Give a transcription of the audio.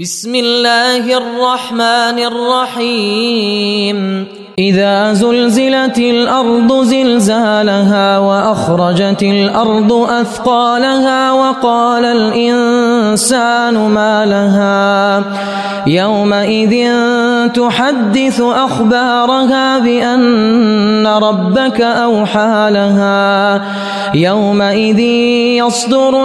بسم الله الرحمن الرحيم. إذا زلزلت الأرض زلزالها وأخرجت الأرض أثقالها وقال الإنسان ما لها. يومئذ تحدث أخبارها بأن ربك أوحى لها. يومئذ يصدر